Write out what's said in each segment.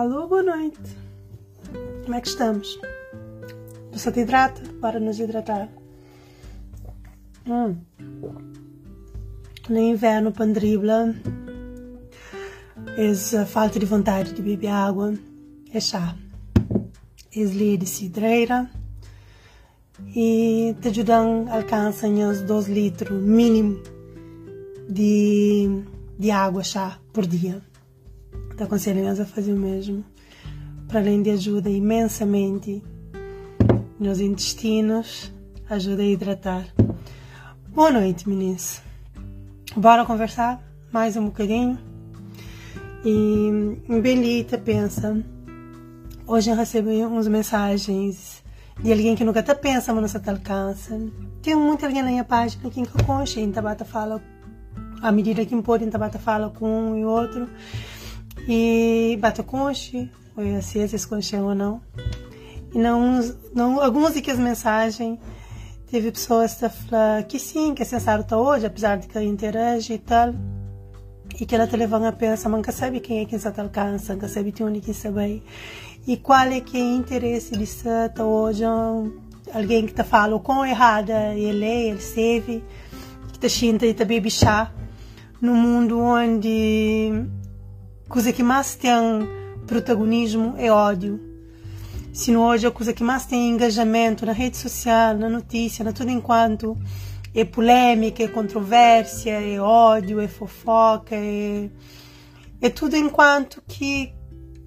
Alô, boa noite. Como é que estamos? Você te hidrata? Para nos hidratar. Hum. No inverno, pandribla, é a falta de vontade de beber água, é chá. É de cidreira e te ajudam a alcançar os 2 litros mínimo de, de água chá por dia. Te aconselho a fazer o mesmo. Para além de ajuda imensamente nos intestinos, ajuda a hidratar. Boa noite, meninas. Bora conversar mais um bocadinho? E Belita pensa. Hoje eu recebi umas mensagens de alguém que nunca te pensa, mas não te alcança. Tem muito alguém na minha página que nunca concha, em Tabata fala, à medida que impor, em Tabata fala com um e outro. E bata conche, ou se concham ou não. E não, não, algumas das mensagens teve pessoas que falam que sim, que é sensato tá hoje, apesar de que interage e tal. E que ela te leva a pensar, nunca sabe quem é que está alcança, nunca sabe de onde que sabe. E qual é que é o interesse de estar hoje alguém que te fala o quão errada ele é, ele serve, que te sinta e te bebe chá, no mundo onde coisa que mais tem protagonismo é ódio. Se não hoje a coisa que mais tem engajamento na rede social, na notícia, na tudo enquanto é polêmica, é controvérsia, é ódio, é fofoca, é, é tudo enquanto que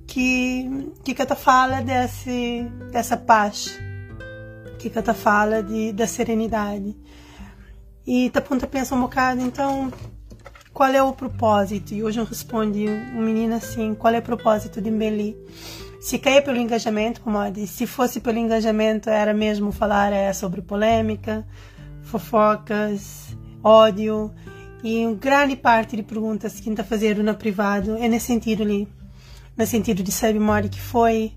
que que Cata fala desse dessa paz, que Cata fala de da serenidade. E tá ponta pensa um bocado, então qual é o propósito? E hoje eu respondi um menino assim, qual é o propósito de Mbeli? Se caia pelo engajamento, como disse, se fosse pelo engajamento, era mesmo falar é, sobre polêmica, fofocas, ódio, e grande parte de perguntas que está fazendo no privado é nesse sentido ali, no sentido de saber modo que foi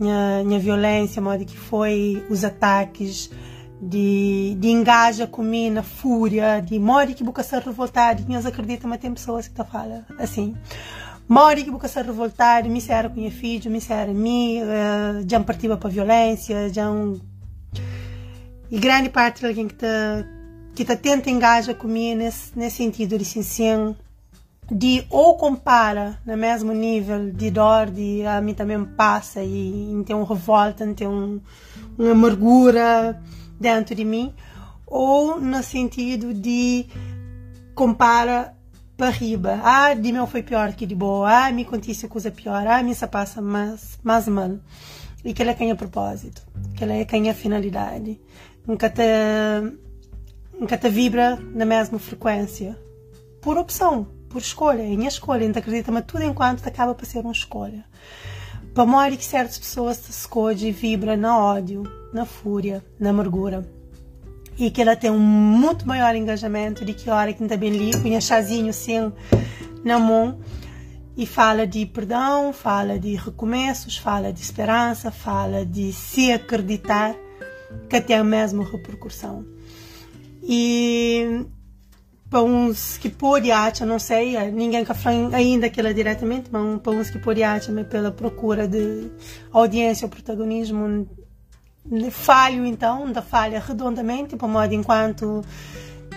a violência, modo que foi os ataques, de, de engaja na fúria, de mori que boca ser revoltado, e acreditam, mas tem pessoas que tá falam assim. Mori que boca ser revoltado, me será com minha filho, me será me, uh, já partiu para violência, já um... E grande parte de alguém que tá, que tá tenta engaja comigo nesse, nesse sentido de sim, de ou compara no mesmo nível de dor, de a mim também passa e, e tem um revolta, tem um, uma amargura, dentro de mim, ou no sentido de compara para riba. Ah, de meu foi pior que de boa. Ah, me aconteceu coisa pior. Ah, me se passa mais, mais mal. E que ela tem a propósito. Que ela tem a finalidade. Nunca te, nunca te vibra na mesma frequência. Por opção, por escolha. Em minha escolha. Então acredita, mas tudo enquanto acaba por ser uma escolha. Para morrer que certas pessoas se escolhem e vibra na ódio na fúria, na amargura. E que ela tem um muito maior engajamento de que hora que bem ali, com chazinho assim na mão e fala de perdão, fala de recomeços, fala de esperança, fala de se acreditar que tem a mesma repercussão. E achar, não sei, ninguém que fala ainda aquilo diretamente, mas pode achar, pela procura de audiência ou protagonismo falho então, da falha redondamente, para modo enquanto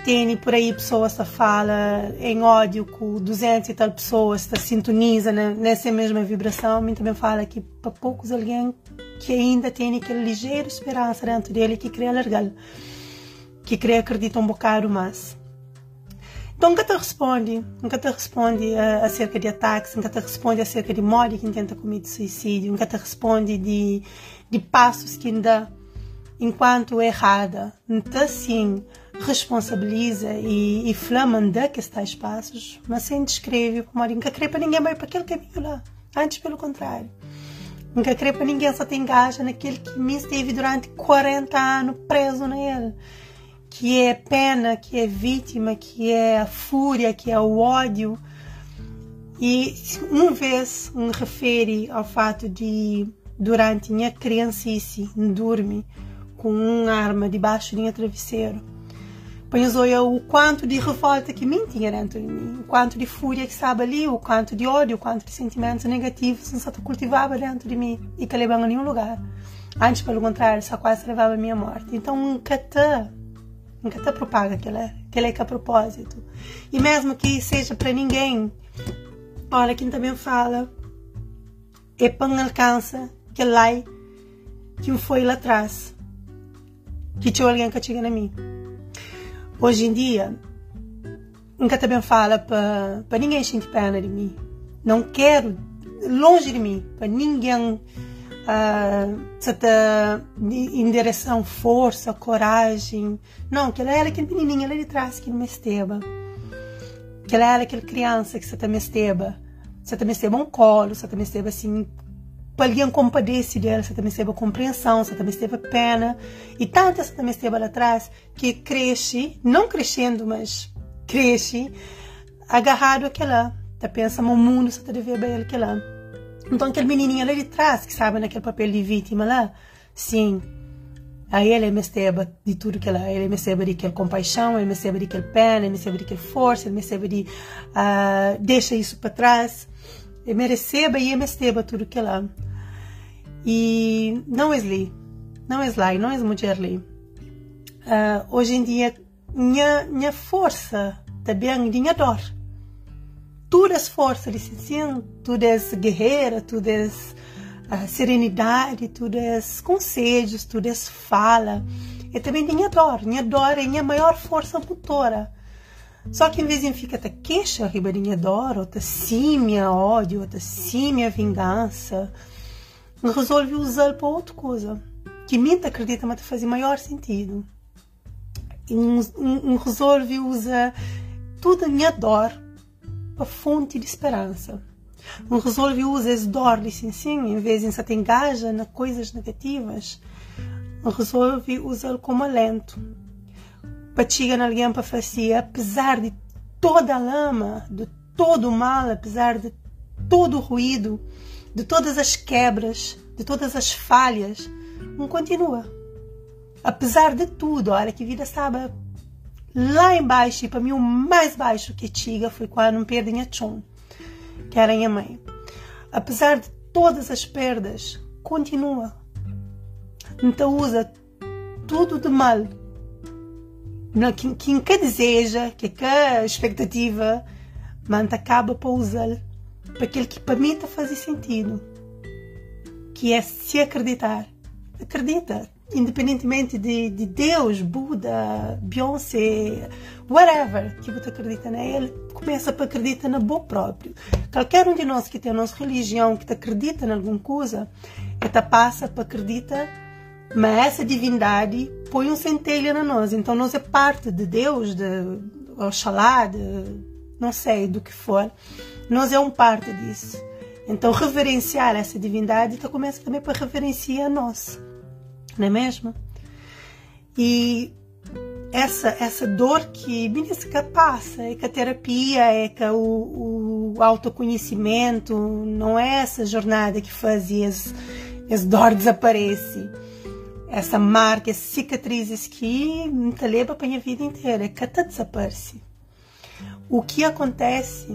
tem por aí pessoas que fala em ódio com 200 e tal pessoas que sintoniza nessa mesma vibração, mim também fala que para poucos alguém que ainda tem aquela ligeira esperança dentro dele que quer largar, que quer acreditar um bocado mais. Então nunca te responde, nunca te responde uh, acerca de ataques, nunca te responde acerca de morte que tenta cometer suicídio, nunca te responde de de passos que ainda, enquanto errada, então sim responsabiliza e, e flamanda que estes passos, mas sem descreve como nunca crê para ninguém mais para aquele caminho lá. Antes, pelo contrário. Nunca crê para ninguém só te engaja naquele que me esteve durante 40 anos preso nele. Que é pena, que é vítima, que é a fúria, que é o ódio. E uma vez me refere ao fato de durante minha criancice, dorme com uma arma debaixo de minha travesseiro. Põe olhos o quanto de revolta que mim tinha dentro de mim, o quanto de fúria que estava ali, o quanto de ódio, o quanto de sentimentos negativos não se cultivava dentro de mim e que levava a nenhum lugar. Antes, pelo contrário, só quase levava a minha morte. Então, nunca te, nunca te propaga aquele, aquele é que é propósito. E mesmo que seja para ninguém, olha, quem também fala, é para alcança que lá que foi lá atrás, que tinha alguém que chega na mim. Hoje em dia, nunca também fala para ninguém sentir pena de mim. Não quero, longe de mim, para ninguém uh, se em direção força, coragem. Não, que ela era aquele menininho ali de trás que me esteba. Que ela era aquela criança que você também esteba. Você também esteba um colo, você também esteba assim alguém compadece dela, você também esteve compreensão, você também esteve pena. E tanto você também esteve lá atrás que cresce, não crescendo, mas cresce, agarrado àquela. Tá pensa no mundo, você tá deve ver aquela. Então aquele menininho ali de trás, que sabe naquele papel de vítima lá, sim, Aí ele me esteve de tudo que ela, ele me esteve de aquela compaixão, ele me esteve de aquele pena, ele me esteve de aquela força, ele me esteve de uh, deixa isso para trás, ele me receba e ele me esteve tudo que ela. E não é ali, não é lá, não é mulher. Uh, hoje em dia, minha, minha força também, minha dor. Tu és força, sim, tu és guerreira, tu és uh, serenidade, tu és conselhos, tu és fala. E também minha dor, minha dor é minha maior força motora. Só que em vez de ficar até queixa, ribeirinha dor, ou sim minha ódio, ou sim minha vingança, resolvi usar para outra coisa. Que mim acredita mas faz maior sentido. Um, um, um resolve usar toda a minha dor para fonte de esperança um resolve usar esse dor sim, sim em vez de se engaja nas coisas negativas um resolve usar como alento para chegar a alguém para fazer apesar de toda a lama de todo o mal apesar de todo o ruído de todas as quebras, de todas as falhas, não continua. Apesar de tudo, olha que vida estava lá embaixo, e para mim o mais baixo que tinha foi quando não perdi a chum, que era a minha mãe. Apesar de todas as perdas, continua. Então usa tudo de mal. Quem, quem que deseja, que que expectativa, mas acaba para usar para aquilo que para mim está a fazer sentido, que é se acreditar. Acredita, independentemente de, de Deus, Buda, Beyoncé, whatever que você acredita nele, começa a acreditar na boa próprio. Qualquer um de nós que tem a nossa religião, que acredita em alguma coisa, está passa para acreditar, mas essa divindade põe um centelho na nós. Então nós é parte de Deus, de Oxalá, de não sei do que for. Nós é um parte disso. Então, reverenciar essa divindade então começa também para reverenciar a nós, não é mesmo? E essa essa dor que que passa, é que a terapia, é que o, o autoconhecimento, não é essa jornada que faz esse, esse dor desaparece. Essa marca, essas cicatrizes que me leva para a minha vida inteira, que até desaparece. O que acontece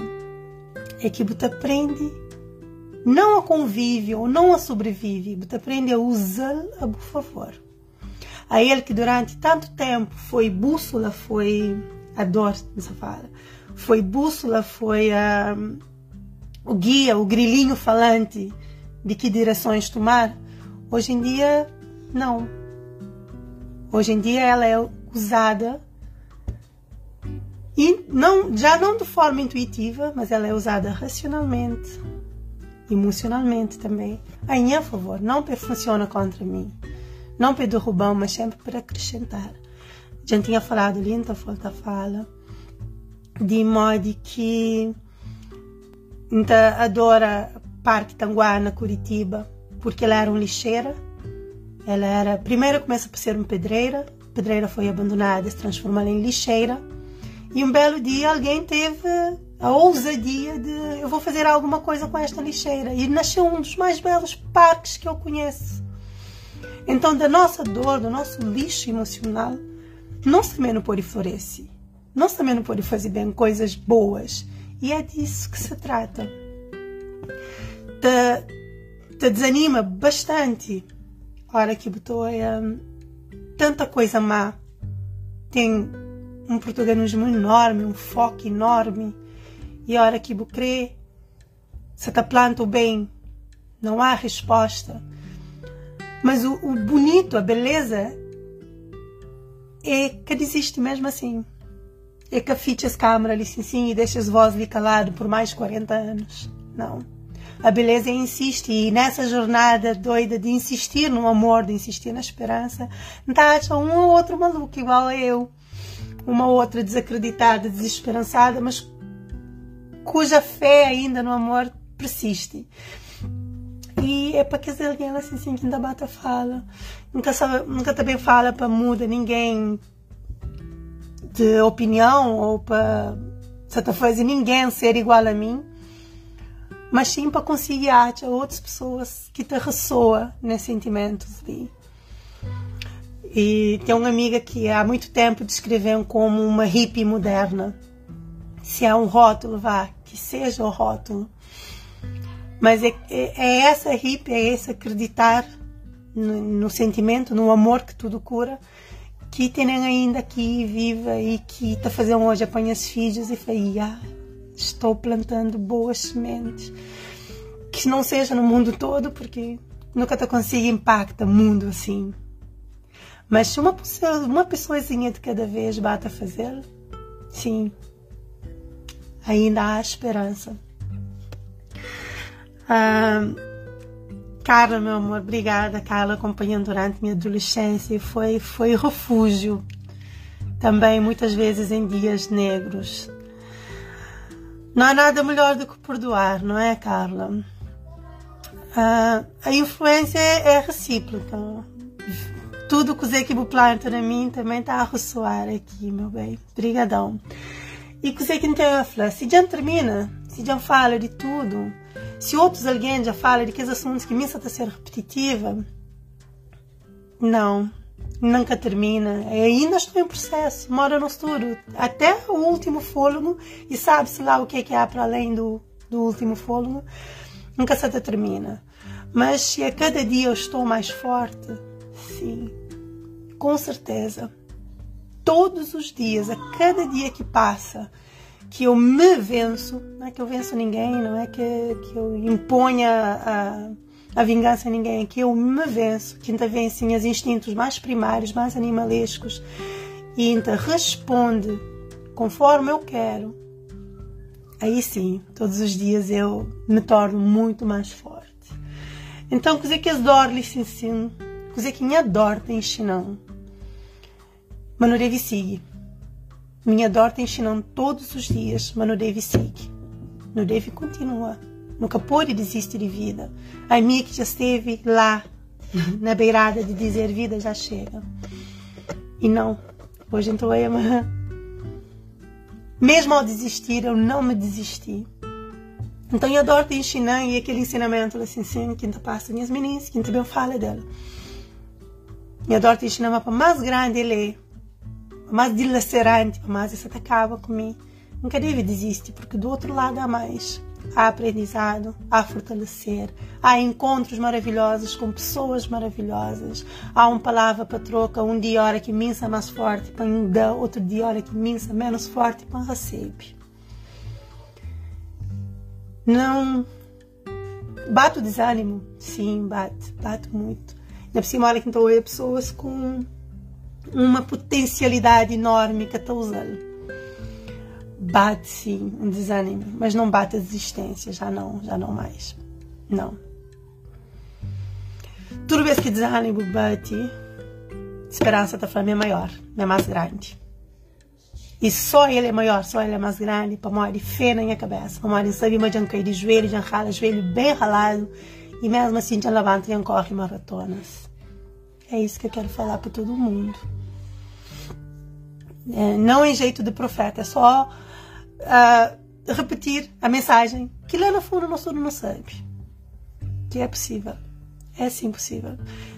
é que você aprende não a convive ou não a sobrevive, você aprende a usar a favor. A ele que durante tanto tempo foi bússola, foi a dor nessa fala, foi bússola, foi a, o guia, o grilinho falante de que direções tomar. Hoje em dia, não. Hoje em dia ela é usada e não, já não de forma intuitiva, mas ela é usada racionalmente, emocionalmente também, a minha favor, não para funcionar contra mim, não para derrubar, mas sempre para acrescentar. Já tinha falado ali, então falta fala, de modo que então, adora Parque Tanguá Curitiba, porque ela era uma lixeira. Ela era, primeiro começa por ser uma pedreira, a pedreira foi abandonada, se transformou em lixeira. E um belo dia alguém teve a ousadia de eu vou fazer alguma coisa com esta lixeira. E nasceu um dos mais belos parques que eu conheço. Então, da nossa dor, do nosso lixo emocional, nós também não podemos florescer. Nós também não podemos fazer bem coisas boas. E é disso que se trata. Te, te desanima bastante. Hora que botou é, tanta coisa má. Tem um protagonismo enorme, um foco enorme. E a hora que você crê, você está planta o bem, não há resposta. Mas o, o bonito, a beleza, é que existe mesmo assim. É que ficha as câmeras ali sim, sim e deixa as vozes ali calado por mais de 40 anos. Não. A beleza insiste e nessa jornada doida de insistir no amor, de insistir na esperança, não está um ou outro maluco igual a eu. Uma outra desacreditada, desesperançada, mas cuja fé ainda no amor persiste. E é para que alguém assim, assim que ainda bata fala. Nunca, sabe, nunca também fala para muda ninguém de opinião ou para certa coisa ninguém ser igual a mim. Mas sim para conseguir achar outras pessoas que te ressoa nesses sentimentos ali. E tem uma amiga que há muito tempo descreveu como uma hippie moderna. Se é um rótulo, vá, que seja o rótulo. Mas é, é, é essa hippie, é esse acreditar no, no, sentimento, no amor que tudo cura, que tem ainda aqui viva e que está fazendo hoje apanha os filhos e fala, ah, estou plantando boas sementes. Que não seja no mundo todo, porque nunca te consigo impactar o mundo assim. Mas se uma pessoa, uma pessoazinha de cada vez bate a fazer, sim, ainda há esperança. Ah, Carla, meu amor, obrigada. Carla acompanhando durante minha adolescência foi, foi refúgio. Também muitas vezes em dias negros. Não há nada melhor do que perdoar, não é, Carla? Ah, a influência é, é recíproca. Tudo que o Zé planta na mim também está a ressoar aqui, meu bem. Obrigadão. E que Zé que não se já termina, se já fala de tudo, se outros alguém já falam de que os assuntos que começam a ser repetitiva, não, nunca termina. Eu ainda estou em processo, mora no estudo, até o último fôlego, e sabe-se lá o que é que há para além do, do último fôlego, nunca se termina. Mas se a cada dia eu estou mais forte, sim, com certeza. Todos os dias, a cada dia que passa, que eu me venço, não é que eu venço ninguém, não é que, que eu imponha a, a vingança a ninguém, é que eu me venço, que ainda vencem os instintos mais primários, mais animalescos, e ainda responde conforme eu quero, aí sim, todos os dias eu me torno muito mais forte. Então, coisa que as dorles se ensinam, coisa que minha dor tem ensinam, deve seguir. Minha dor te ensinando todos os dias, seguir. Não deve continuar. Nunca pode desistir de vida. A minha que já esteve lá, na beirada de dizer vida já chega. E não. Hoje é uma... Mesmo ao desistir, eu não me desisti. Então eu adoro te ensinar e aquele ensinamento assim, assim, que ainda passa minhas meninas, que também fala dela. Eu adoro te ensinar, para mais grande ele é mais dilacerante, mas isso acaba comigo. Nunca deve desistir, porque do outro lado há mais. Há aprendizado, há fortalecer, há encontros maravilhosos com pessoas maravilhosas. Há uma palavra para troca, um dia hora que minsa mais forte para dar, outro dia hora que minsa menos forte para recebe. Não bate o desânimo, sim, bate, bate muito. Na cima, hora que então é pessoas com uma potencialidade enorme que está usando. Bate sim um desânimo, mas não bate a desistência, já não, já não mais. Não. Toda vez que desânimo bate, esperança está falando é maior, é mais grande. E só ele é maior, só ele é mais grande, para morrer fé na minha cabeça, para morrer sabe, mas já cair de joelho, já rala, joelho bem ralado, e mesmo assim já levanta e corre maratonas. É isso que eu quero falar para todo mundo. É, não em jeito de profeta, é só uh, repetir a mensagem que lá no fundo nós todo não sabe. Que é possível. É sim possível.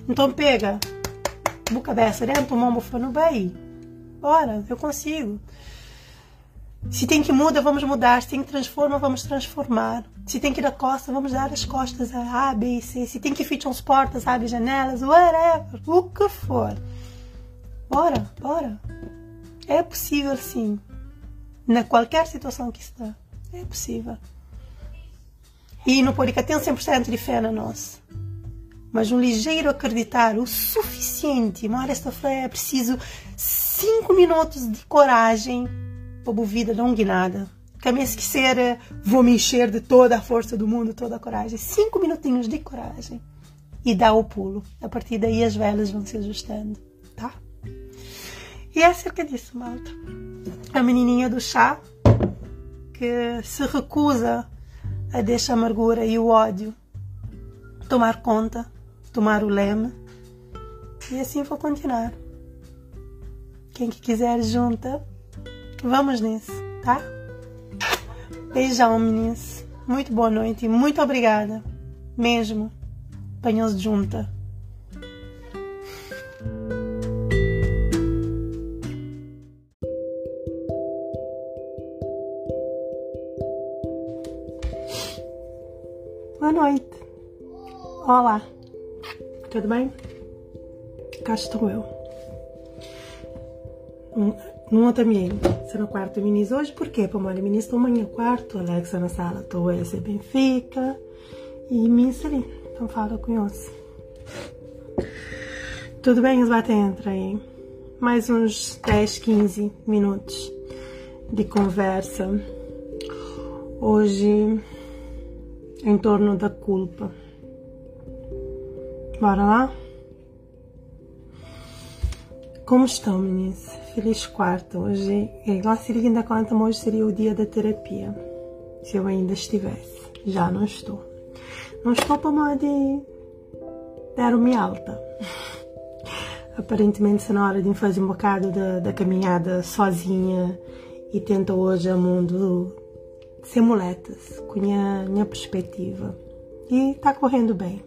Então pega, boca cabeça dentro, o mambo foi no bem. bora, eu consigo. Se tem que mudar, vamos mudar. Se tem que transformar, vamos transformar. Se tem que ir da costa, vamos dar as costas a A, B e C. Se tem que fechar as portas, abre janelas, whatever, o que for. Bora, bora. É possível sim. Na qualquer situação que está. É possível. E não pode ter 100% de fé na nós. Mas um ligeiro acreditar, o suficiente. Hora esta fé é preciso 5 minutos de coragem para a vida não guinada. Que me esquecer, vou me encher de toda a força do mundo, toda a coragem. Cinco minutinhos de coragem. E dá o pulo. A partir daí as velas vão se ajustando, tá? E é acerca disso, malta. A menininha do chá que se recusa a deixar a amargura e o ódio tomar conta, tomar o leme. E assim vou continuar. Quem que quiser junta, vamos nisso, tá? Beijão, meninas. Muito boa noite e muito obrigada. Mesmo. Panhos junta. Boa noite. Olá. Tudo bem? Cá estou eu. Não outro ambiente. Se no quarto minis hoje, por quê? Para molho minis estou amanhã quarto, Alexa na sala, estou esse Benfica e minis ali. Então fala com eles. Tudo bem, os bate entra aí. Mais uns 10, 15 minutos de conversa. Hoje em torno da culpa. Bora lá? Como estão, meninas? Feliz quarto. Hoje, igual a Siri ainda conta, hoje seria o dia da terapia. Se eu ainda estivesse. Já não estou. Não estou para modo de dar-me alta. Aparentemente, se na hora de fazer um bocado da, da caminhada sozinha e tento hoje o mundo sem muletas, com a minha, minha perspectiva. E está correndo bem.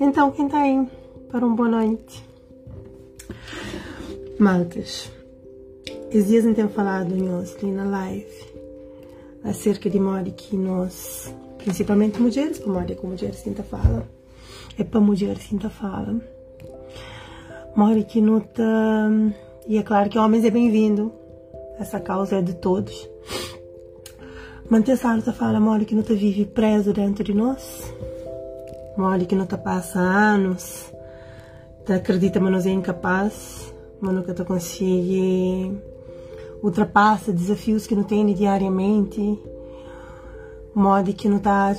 Então, quem aí para um boa noite? Maltas, esses dias não tenho falado nós ali na live acerca de modo que nós, principalmente mulheres, para modo que mulheres sinta fala, é para mulheres sinta fala, modo que não tá, e é claro que homens é bem-vindo, essa causa é de todos, manter essa fala, modo que não tá vive preso dentro de nós, modo que não tá passa anos, tá acredita mas nós é incapaz, mas nunca tu consegue ultrapassa desafios que não tem diariamente, modo que não tá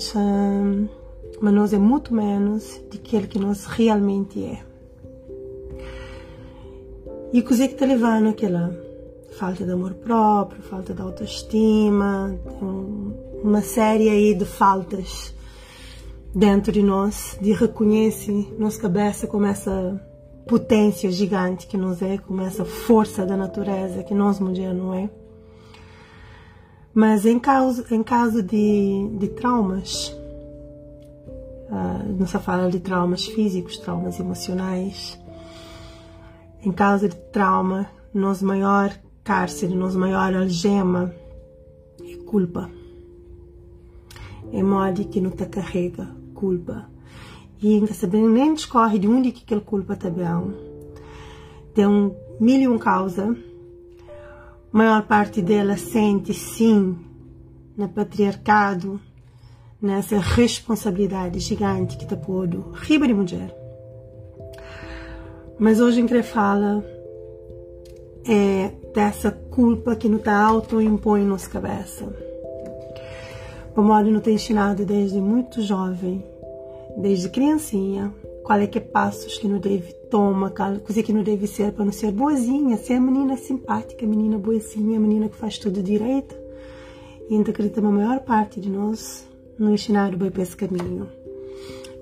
mas nós é muito menos do que aquele que nós realmente é. E o que está levando aquela falta de amor próprio, falta de autoestima, uma série aí de faltas dentro de nós, de reconhece nossa cabeça começa potência gigante que nos é, como essa força da natureza que nós mulheres não é. Mas em caso, em caso de, de traumas, uh, não se fala de traumas físicos, traumas emocionais. Em caso de trauma, nosso maior cárcere, nosso maior algema é culpa. É modo que não te carrega culpa nem discorre de onde que aquela culpa está bem. Tem mil e um causa. A maior parte dela sente sim no patriarcado, nessa responsabilidade gigante que está pondo riba de mulher. Mas hoje em que fala é dessa culpa que não está auto-impõe nos cabeça. O modo não tem ensinado desde muito jovem desde criancinha, qual é que é passos que não deve tomar, coisa que não deve ser para não ser boazinha, ser a menina simpática, a menina boazinha, a menina que faz tudo direito. E então acredita a maior parte de nós não ensinaram bem para esse caminho.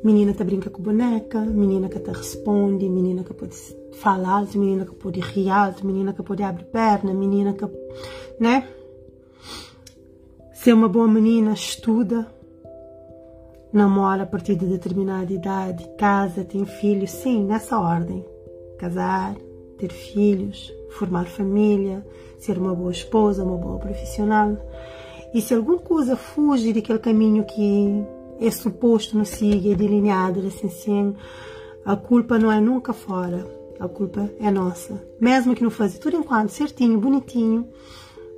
Menina que brinca com boneca, menina que te responde, menina que pode falar menina que pode rir menina que pode abrir perna, menina que, né? Ser uma boa menina, estuda, namora a partir de determinada idade, casa, tem filhos, sim, nessa ordem. Casar, ter filhos, formar família, ser uma boa esposa, uma boa profissional. E se alguma coisa fuge daquele caminho que é suposto nos siga, é delineado assim, assim, a culpa não é nunca fora, a culpa é nossa. Mesmo que não faça tudo enquanto certinho, bonitinho,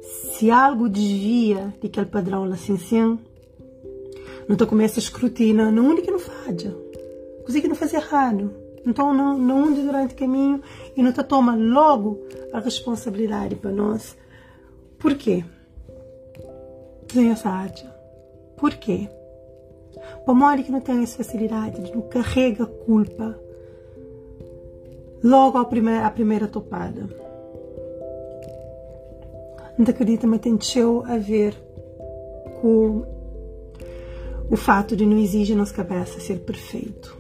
se algo desvia daquele padrão assim, assim, te começa a escrutinar, não onde que não falha, coisa que não faz errado. Então não, não ande durante o caminho e não te toma logo a responsabilidade para nós. Por quê? Tem essa arte. Por quê? Para Mori que não tem essa facilidade, não carrega culpa logo à primeira, à primeira topada. Não acredita, mas tem a ver com o fato de não exigir nas cabeças ser perfeito.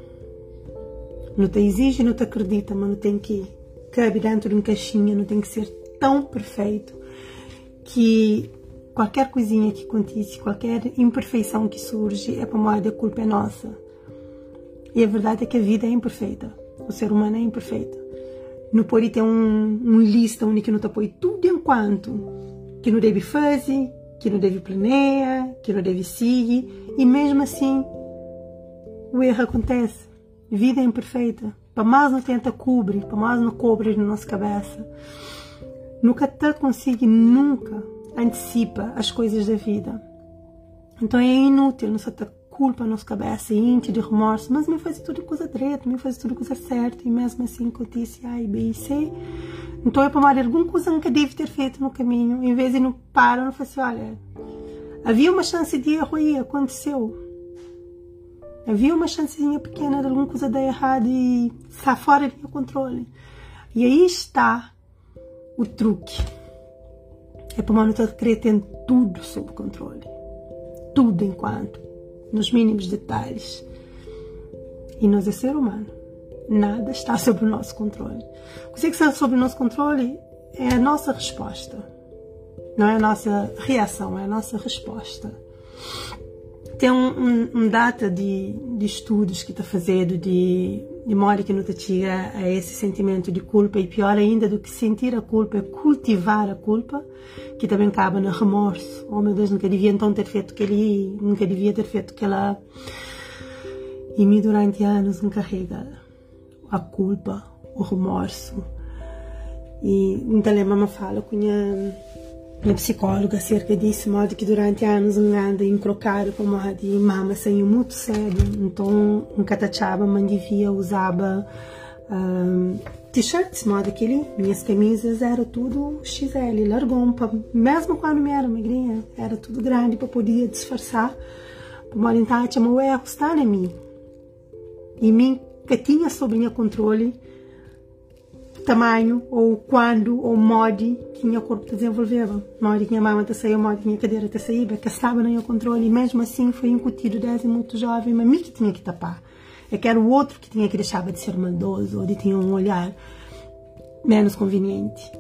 Não te exige, não te acredita, mas não tem que cabe dentro de uma caixinha, não tem que ser tão perfeito que qualquer coisinha que acontece, qualquer imperfeição que surge, é para moda, a culpa é nossa. E a verdade é que a vida é imperfeita. O ser humano é imperfeito. Não pode ter um, um lista onde que não te apoia tudo enquanto que não deve fazer, que não deve planear, que não deve seguir. E mesmo assim, o erro acontece. Vida é imperfeita. Para mais não tenta cobrir, para mais não cobre na nossa cabeça. Nunca te consegue, nunca antecipa as coisas da vida. Então é inútil não ter culpa na nossa cabeça, íntia de remorso, mas me faz tudo coisa direita, me faz tudo coisa certa, e mesmo assim acontece A, B e C. Então é para mais alguma coisa que deve ter feito no caminho, em vez de não parar, não fazer assim, olha, havia uma chance de erro aí, aconteceu. Havia uma chancezinha pequena de alguma coisa dar errado e está fora do meu controle. E aí está o truque. É para o monitor querer ter tudo sob controle. Tudo enquanto, nos mínimos detalhes. E nós é ser humano. Nada está sob o nosso controle. O que está sob o nosso controle é a nossa resposta. Não é a nossa reação, é a nossa resposta. Tem um, um, um, data de, de estudos que está fazendo de, de mora que não te tira a esse sentimento de culpa e pior ainda do que sentir a culpa é cultivar a culpa que também acaba no remorso. Oh meu Deus nunca devia então ter feito aquele nunca devia ter feito aquela e me durante anos me carrega a culpa o remorso. E então a mamãe fala com a minha psicóloga acerca disso, modo que durante anos me anda encrocado com modo de mama saiu muito sério, então um catachaba me devia usava um, t-shirts, modo aquele, minhas camisas era tudo XL, largou, mesmo quando me era magrinha, era tudo grande para poder disfarçar, para modo então, o erro está em mim, e mim que tinha sobre minha controle, tamanho ou quando ou modo que o corpo te desenvolveva. Modo que a mama te saiu, modo que a cadeira te saiu, que estava no controle e mesmo assim foi incutido desde muito jovem, mas mim que tinha que tapar. É que era o outro que tinha que deixar de ser maldoso ou de ter um olhar menos conveniente.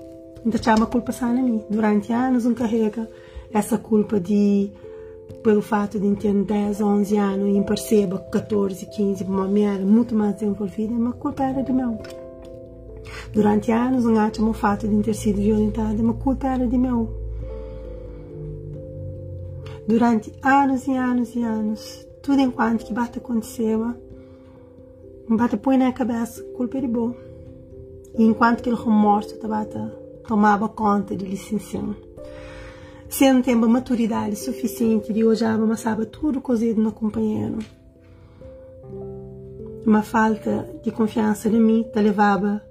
Então chama a culpa sai na mim. Durante anos um carrega essa culpa de pelo fato de ter 10, 11 anos e perceba 14, 15, uma mulher muito mais desenvolvida, mas a culpa era de meu. Durante anos acho o fato de ter sido violentada, mas culpa era de meu. Durante anos e anos e anos, tudo enquanto que bate aconteceu, bate põe na cabeça, culpa de boa. E enquanto que o remorso bate, tomava conta de licencião. Se não tenho maturidade suficiente de hoje amassava tudo cozido no companheiro. Uma falta de confiança em mim te levava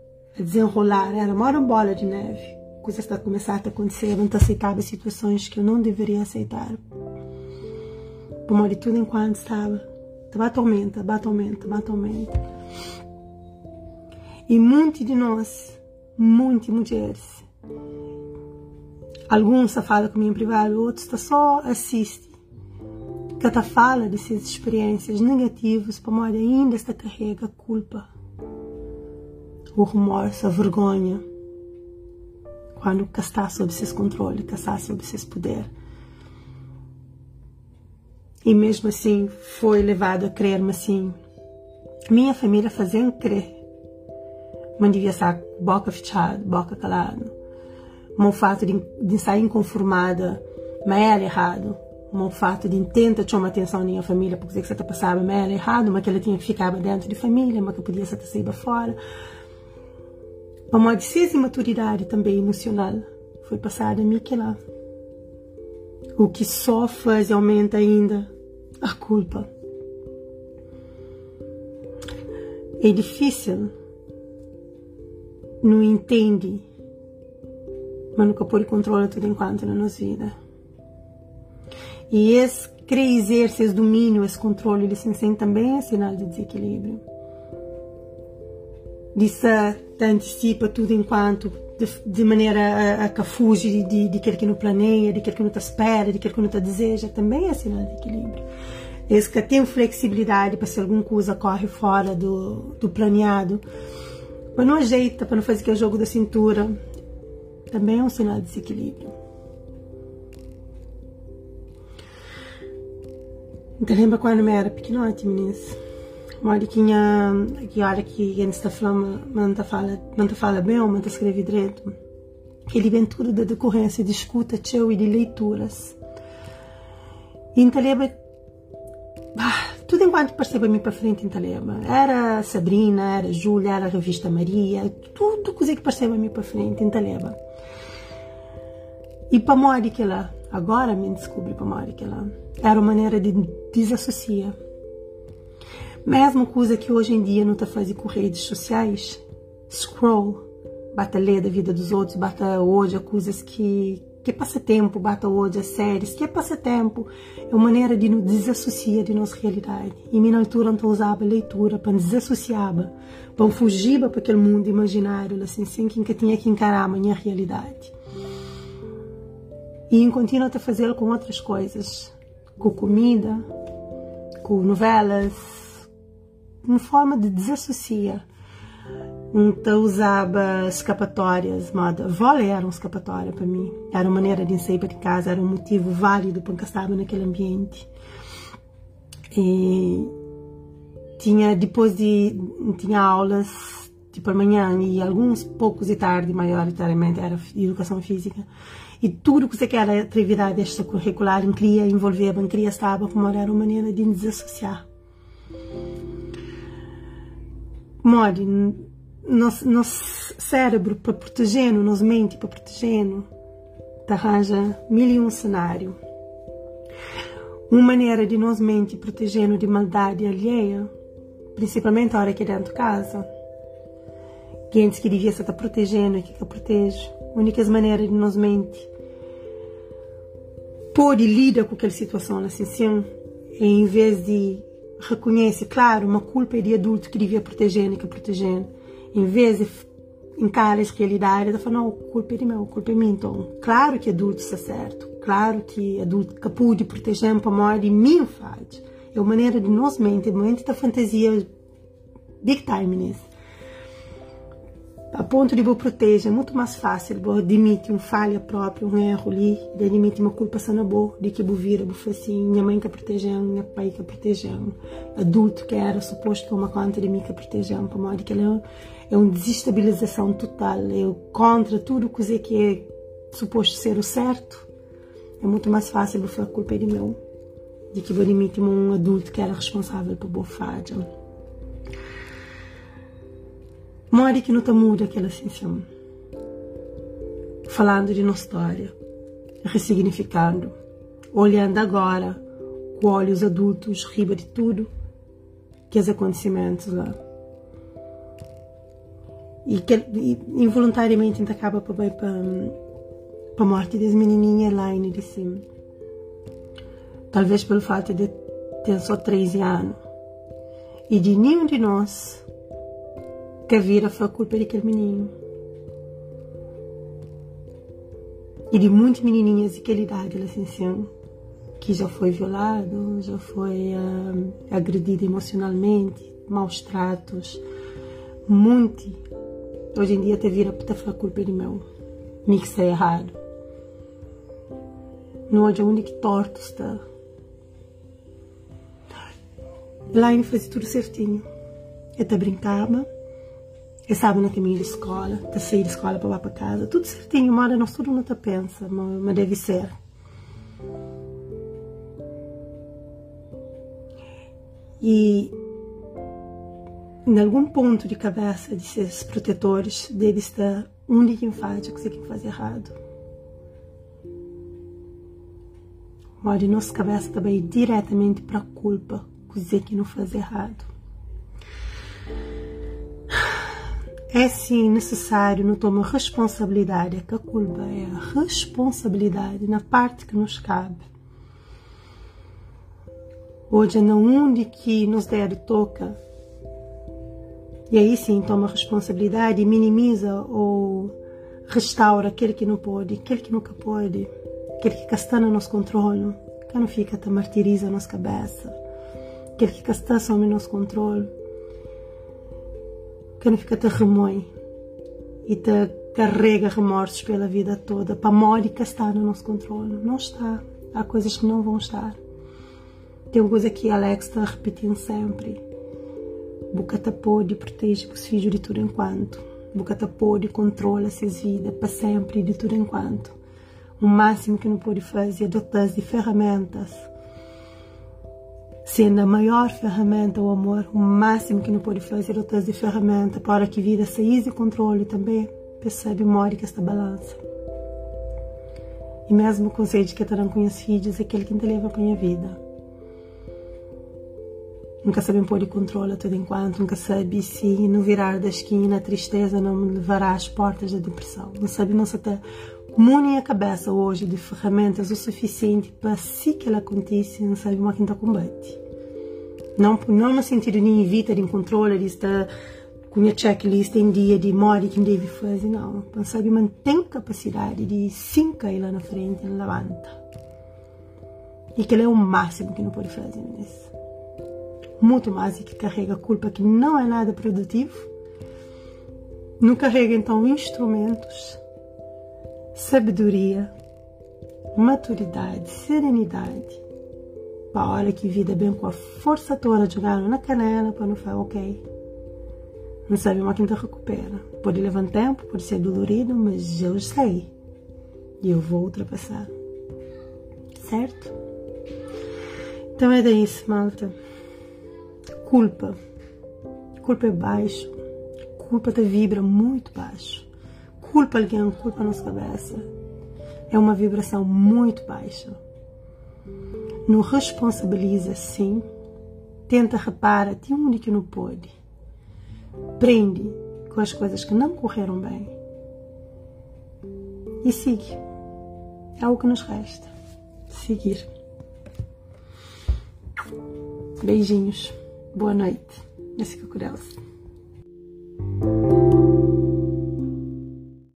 desenrolar, era uma bola de neve. Coisas a começar a acontecer, eu não aceitava situações que eu não deveria aceitar. Por modo tudo enquanto estava. Estava tormenta, bate aumenta. E muitos de nós, muitas mulheres, alguns falam comigo em privado, outros tá só assiste. Cada fala dessas experiências negativas, para modo ainda esta carrega culpa o remorso, a vergonha, quando está sob seus controle, está sob seus poder. E mesmo assim foi levado a crer-me assim. Minha família fazia crer. mas devia estar boca fechada, boca calada. O fato de, de sair inconformada, mas era errado. O fato de tenta chamar atenção da minha família porque que você está passando, mas era errado, mas que ela tinha que ficar dentro de família, mas que podia ser sair fora. Uma de maturidade também emocional foi passada a mim que lá. O que só faz e aumenta ainda a culpa. É difícil, não entende, mas nunca pode controlar tudo enquanto na nossa vida. E esse querer exercer esse domínio, esse controle, ele se sente também é sinal de desequilíbrio. De se antecipa tudo enquanto de, de maneira a, a que fuge de, de, aquilo que não planeia, de aquilo que não te espera, de aquilo que não te deseja, também é sinal de equilíbrio. Esse que tem flexibilidade para se alguma coisa corre fora do, do planeado, para não ajeita, para não fazer aquele jogo da cintura, também é um sinal de desequilíbrio. Então, lembra quando eu era pequenote, meninas? Mori tinha que hora que gente está falando, manda fala, manda fala bem, manda escreve direito. Ele vem tudo da decorrência de escuta teu e de leituras. E Taleba, ah, tudo enquanto perceba mim para frente em Taleba. Era Sabrina, era Júlia, era a revista Maria, tudo coisa que perceba mim para frente em Taleba. E para Mori que lá, agora me descobri para Mori que lá, era uma maneira de desassociar mesma coisa que hoje em dia não está fazendo com redes sociais, scroll, bata ler da vida dos outros, bata hoje a coisas que que passatempo, bata hoje as séries, que é passatempo, é uma maneira de nos desassociar de nossa realidade. E minha altura não usava leitura para desassociar, para fugir para aquele mundo imaginário, assim, sem que tinha que encarar a minha realidade. E continuo a fazer com outras coisas, com comida, com novelas, uma forma de desassociar. Então usava escapatórias, moda. Vôlei era uma escapatória para mim. Era uma maneira de sair para casa, era um motivo válido para estava naquele ambiente. E tinha depois de tinha aulas tipo amanhã e alguns poucos de tarde, maioritariamente era educação física. E tudo que você quer atividade extracurricular queria envolver, queria estar, como era uma maneira de desassociar. More, nosso, nosso cérebro para proteger-nos, nossa mente para proteger-nos, arranja mil e um cenário. Uma maneira de nossa mente proteger-nos de maldade alheia, principalmente a hora que é dentro de casa, que antes que devia estar protegendo e que que protege, únicas maneiras de nossa mente pode lidar com aquela situação assim, assim, em vez de reconhece, claro, uma culpa de adulto que devia proteger e que protegendo. Em vez de encarar a realidade, ela fala, não, a culpa é de meu, a culpa é minha. Então, claro que adulto está certo, claro que adulto que pode proteger para morrer de mim faz. É uma maneira de nós mente, é uma mente da fantasia big time nisso a ponto de vou proteger, é muito mais fácil vou admitir um falha própria, um erro ali, de admitir uma culpa sana boa, de que vou vir, vou assim, minha mãe que protegendo, meu pai que protegendo, adulto que era suposto tomar conta de mim que protegendo, para modo que ela é uma desestabilização total, é contra tudo que é suposto ser o certo, é muito mais fácil vou falar culpa de meu, de que vou admitir um adulto que era responsável por boa falha. More que não te muda aquela sensação. Falando de nossa história, ressignificando, olhando agora com olhos adultos, riba de tudo que os acontecimentos lá. E, que, e involuntariamente a gente acaba para para a morte das menininhas lá de cima. Talvez pelo fato de ter só 13 anos. E de nenhum de nós que a vida foi a culpa daquele menino. E de muitas menininhas daquela idade, assim, que já foi violado, já foi uh, agredido emocionalmente, maus tratos, muito. Hoje em dia te vira para a culpa de meu, me que errado. Não é onde torto está. Lá ele fez tudo certinho. Ele te brincava, e sabe no caminho de escola, de sair de escola para lá para casa, tudo certinho, uma hora nós tudo não te pensa, mas deve ser. E em algum ponto de cabeça desses protetores deve estar onde quem faz o que quem faz errado. Olha, nossa cabeça também diretamente para a culpa, que não faz errado. É sim necessário não tomar responsabilidade, é que a culpa é a responsabilidade na parte que nos cabe. Hoje, não onde que nos der toca, e aí sim toma responsabilidade e minimiza ou restaura aquele que não pode, aquele que nunca pode, aquele que está no nosso controle, que não fica, te martiriza a nossa cabeça, aquele que está sob nosso controle que não fica te remoe e te carrega remorsos pela vida toda. Para que está no nosso controle. Não está. Há coisas que não vão estar. Tem uma coisa que Alex está repetindo sempre. Boca te pode protege os filhos de tudo enquanto. Boca te pode controla suas vidas para sempre de tudo enquanto. O máximo que não pode fazer é dotar de ferramentas sendo a maior ferramenta o amor, o máximo que não pode fazer é trazer ferramenta para que vida saia de controle também percebe more que esta balança. E mesmo o conceito que terão conhecidos é aquele que te leva para a vida. Nunca sabem pôr de controle a todo enquanto, nunca sabe se no virar da esquina a tristeza não me levará às portas da depressão. Não sabe não se até mune a cabeça hoje de ferramentas o suficiente para se que ela aconteça, não sabe uma quinta combate. Não, não sentido de evita de controle, de estar com a checklist em dia de modo que deve fazer, não. Mas sabe, mantém capacidade de se cair lá na frente e levanta. E que ele é o máximo que não pode fazer nisso. Muito mais que carrega culpa que não é nada produtivo. Não carrega então instrumentos sabedoria, maturidade, serenidade. Para a hora que vida bem com a força toda jogando na canela para não falar ok. Não sabe uma quinta recupera. Pode levar tempo, pode ser dolorido, mas eu sei. E eu vou ultrapassar. Certo? Então é isso, malta. Culpa. Culpa é baixo. Culpa te vibra muito baixo culpa alguém, culpa a nossa cabeça. É uma vibração muito baixa. Não responsabiliza, sim. Tenta repara, tem onde que não pode. Prende com as coisas que não correram bem. E siga. É o que nos resta. Seguir. Beijinhos. Boa noite. Esse que o